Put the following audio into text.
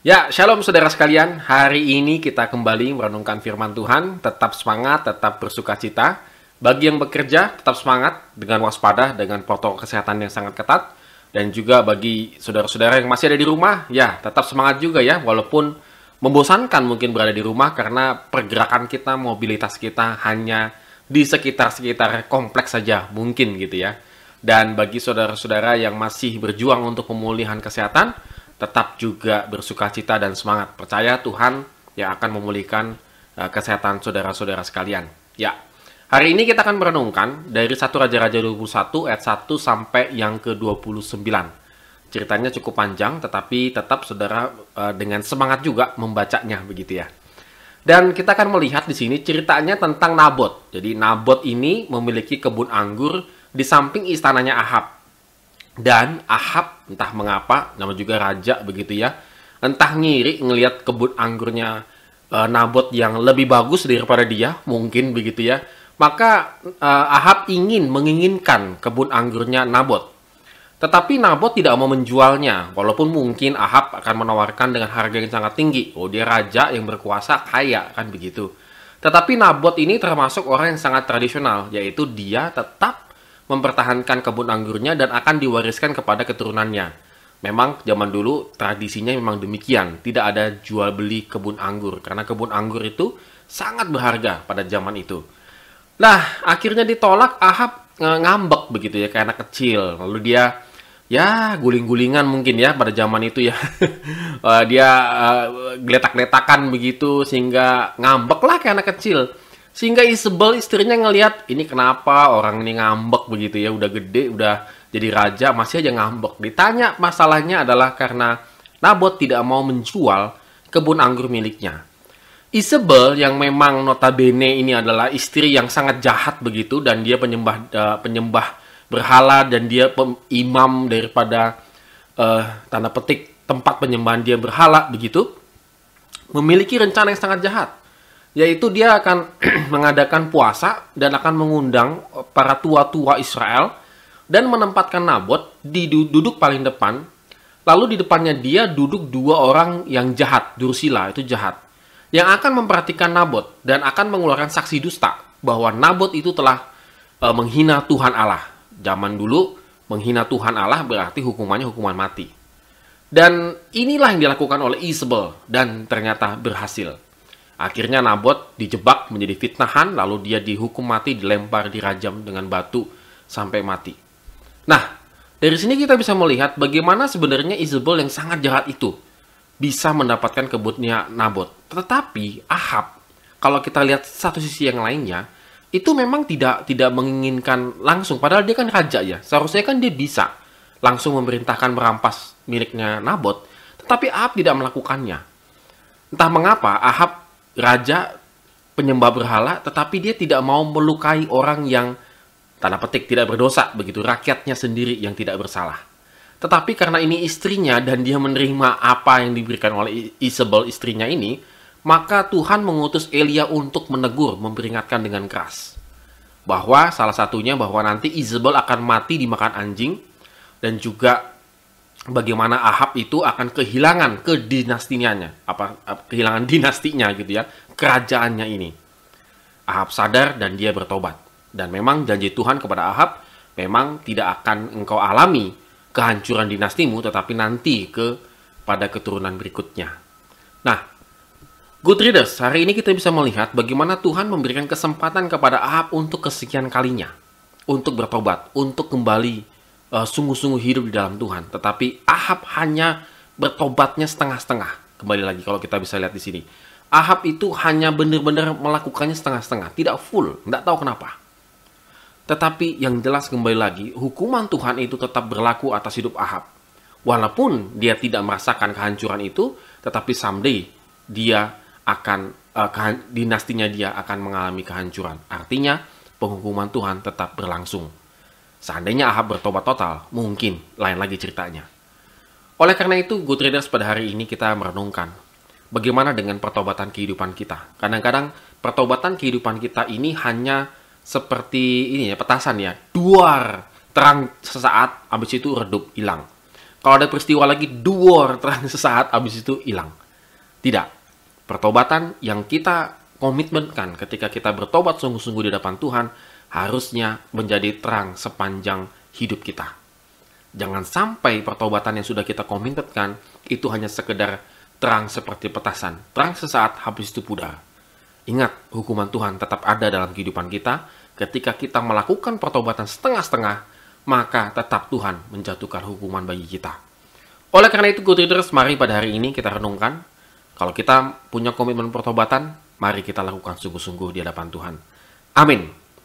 Ya, shalom saudara sekalian. Hari ini kita kembali merenungkan firman Tuhan. Tetap semangat, tetap bersuka cita. Bagi yang bekerja, tetap semangat dengan waspada, dengan protokol kesehatan yang sangat ketat. Dan juga bagi saudara-saudara yang masih ada di rumah, ya tetap semangat juga ya. Walaupun membosankan mungkin berada di rumah karena pergerakan kita, mobilitas kita hanya di sekitar-sekitar kompleks saja mungkin gitu ya. Dan bagi saudara-saudara yang masih berjuang untuk pemulihan kesehatan, tetap juga bersuka cita dan semangat. Percaya Tuhan yang akan memulihkan uh, kesehatan saudara-saudara sekalian. Ya, hari ini kita akan merenungkan dari 1 Raja-Raja 21 ayat 1 sampai yang ke-29. Ceritanya cukup panjang, tetapi tetap saudara uh, dengan semangat juga membacanya begitu ya. Dan kita akan melihat di sini ceritanya tentang Nabot. Jadi Nabot ini memiliki kebun anggur di samping istananya Ahab. Dan Ahab entah mengapa nama juga raja begitu ya. Entah ngiri ngelihat kebun anggurnya uh, Nabot yang lebih bagus daripada dia, mungkin begitu ya. Maka uh, Ahab ingin menginginkan kebun anggurnya Nabot. Tetapi Nabot tidak mau menjualnya, walaupun mungkin Ahab akan menawarkan dengan harga yang sangat tinggi. Oh, dia raja yang berkuasa, kaya, kan begitu. Tetapi Nabot ini termasuk orang yang sangat tradisional, yaitu dia tetap mempertahankan kebun anggurnya dan akan diwariskan kepada keturunannya. Memang zaman dulu tradisinya memang demikian, tidak ada jual beli kebun anggur karena kebun anggur itu sangat berharga pada zaman itu. Nah, akhirnya ditolak Ahab ngambek begitu ya kayak anak kecil. Lalu dia ya guling-gulingan mungkin ya pada zaman itu ya. dia uh, geletak-geletakan begitu sehingga ngambek lah kayak anak kecil. Sehingga Isabel istrinya ngelihat ini kenapa orang ini ngambek begitu ya, udah gede, udah jadi raja masih aja ngambek. Ditanya masalahnya adalah karena Nabot tidak mau menjual kebun anggur miliknya. Isabel yang memang notabene ini adalah istri yang sangat jahat begitu dan dia penyembah uh, penyembah berhala dan dia imam daripada uh, tanda petik tempat penyembahan dia berhala begitu memiliki rencana yang sangat jahat yaitu dia akan mengadakan puasa dan akan mengundang para tua-tua Israel dan menempatkan Nabot di duduk paling depan. Lalu di depannya dia duduk dua orang yang jahat, Dursila itu jahat, yang akan memperhatikan Nabot dan akan mengeluarkan saksi dusta bahwa Nabot itu telah e, menghina Tuhan Allah. Zaman dulu menghina Tuhan Allah berarti hukumannya hukuman mati. Dan inilah yang dilakukan oleh Isabel dan ternyata berhasil. Akhirnya Nabot dijebak menjadi fitnahan, lalu dia dihukum mati, dilempar, dirajam dengan batu sampai mati. Nah, dari sini kita bisa melihat bagaimana sebenarnya Isabel yang sangat jahat itu bisa mendapatkan kebutnya Nabot. Tetapi Ahab, kalau kita lihat satu sisi yang lainnya, itu memang tidak tidak menginginkan langsung. Padahal dia kan raja ya. Seharusnya kan dia bisa langsung memerintahkan merampas miliknya Nabot. Tetapi Ahab tidak melakukannya. Entah mengapa Ahab raja penyembah berhala, tetapi dia tidak mau melukai orang yang tanda petik tidak berdosa, begitu rakyatnya sendiri yang tidak bersalah. Tetapi karena ini istrinya dan dia menerima apa yang diberikan oleh Isabel istrinya ini, maka Tuhan mengutus Elia untuk menegur, memperingatkan dengan keras. Bahwa salah satunya bahwa nanti Isabel akan mati dimakan anjing dan juga bagaimana Ahab itu akan kehilangan ke dinastinya, apa kehilangan dinastinya gitu ya, kerajaannya ini. Ahab sadar dan dia bertobat. Dan memang janji Tuhan kepada Ahab memang tidak akan engkau alami kehancuran dinastimu tetapi nanti ke pada keturunan berikutnya. Nah, good readers, hari ini kita bisa melihat bagaimana Tuhan memberikan kesempatan kepada Ahab untuk kesekian kalinya untuk bertobat, untuk kembali uh, sungguh-sungguh hidup di dalam Tuhan. Tetapi Ahab hanya bertobatnya setengah-setengah. Kembali lagi kalau kita bisa lihat di sini. Ahab itu hanya benar-benar melakukannya setengah-setengah, tidak full, tidak tahu kenapa. Tetapi yang jelas kembali lagi, hukuman Tuhan itu tetap berlaku atas hidup Ahab. Walaupun dia tidak merasakan kehancuran itu, tetapi someday dia akan uh, dinastinya dia akan mengalami kehancuran. Artinya, penghukuman Tuhan tetap berlangsung. Seandainya Ahab bertobat total, mungkin lain lagi ceritanya. Oleh karena itu, Good Readers pada hari ini kita merenungkan bagaimana dengan pertobatan kehidupan kita. Kadang-kadang pertobatan kehidupan kita ini hanya seperti ini ya, petasan ya, duar, terang sesaat, habis itu redup, hilang. Kalau ada peristiwa lagi, duor terang sesaat, habis itu hilang. Tidak. Pertobatan yang kita komitmenkan ketika kita bertobat sungguh-sungguh di depan Tuhan, harusnya menjadi terang sepanjang hidup kita. Jangan sampai pertobatan yang sudah kita komitmenkan itu hanya sekedar terang seperti petasan. Terang sesaat, habis itu pudar. Ingat, hukuman Tuhan tetap ada dalam kehidupan kita. Ketika kita melakukan pertobatan setengah-setengah, maka tetap Tuhan menjatuhkan hukuman bagi kita. Oleh karena itu, good readers, mari pada hari ini kita renungkan. Kalau kita punya komitmen pertobatan, mari kita lakukan sungguh-sungguh di hadapan Tuhan. Amin.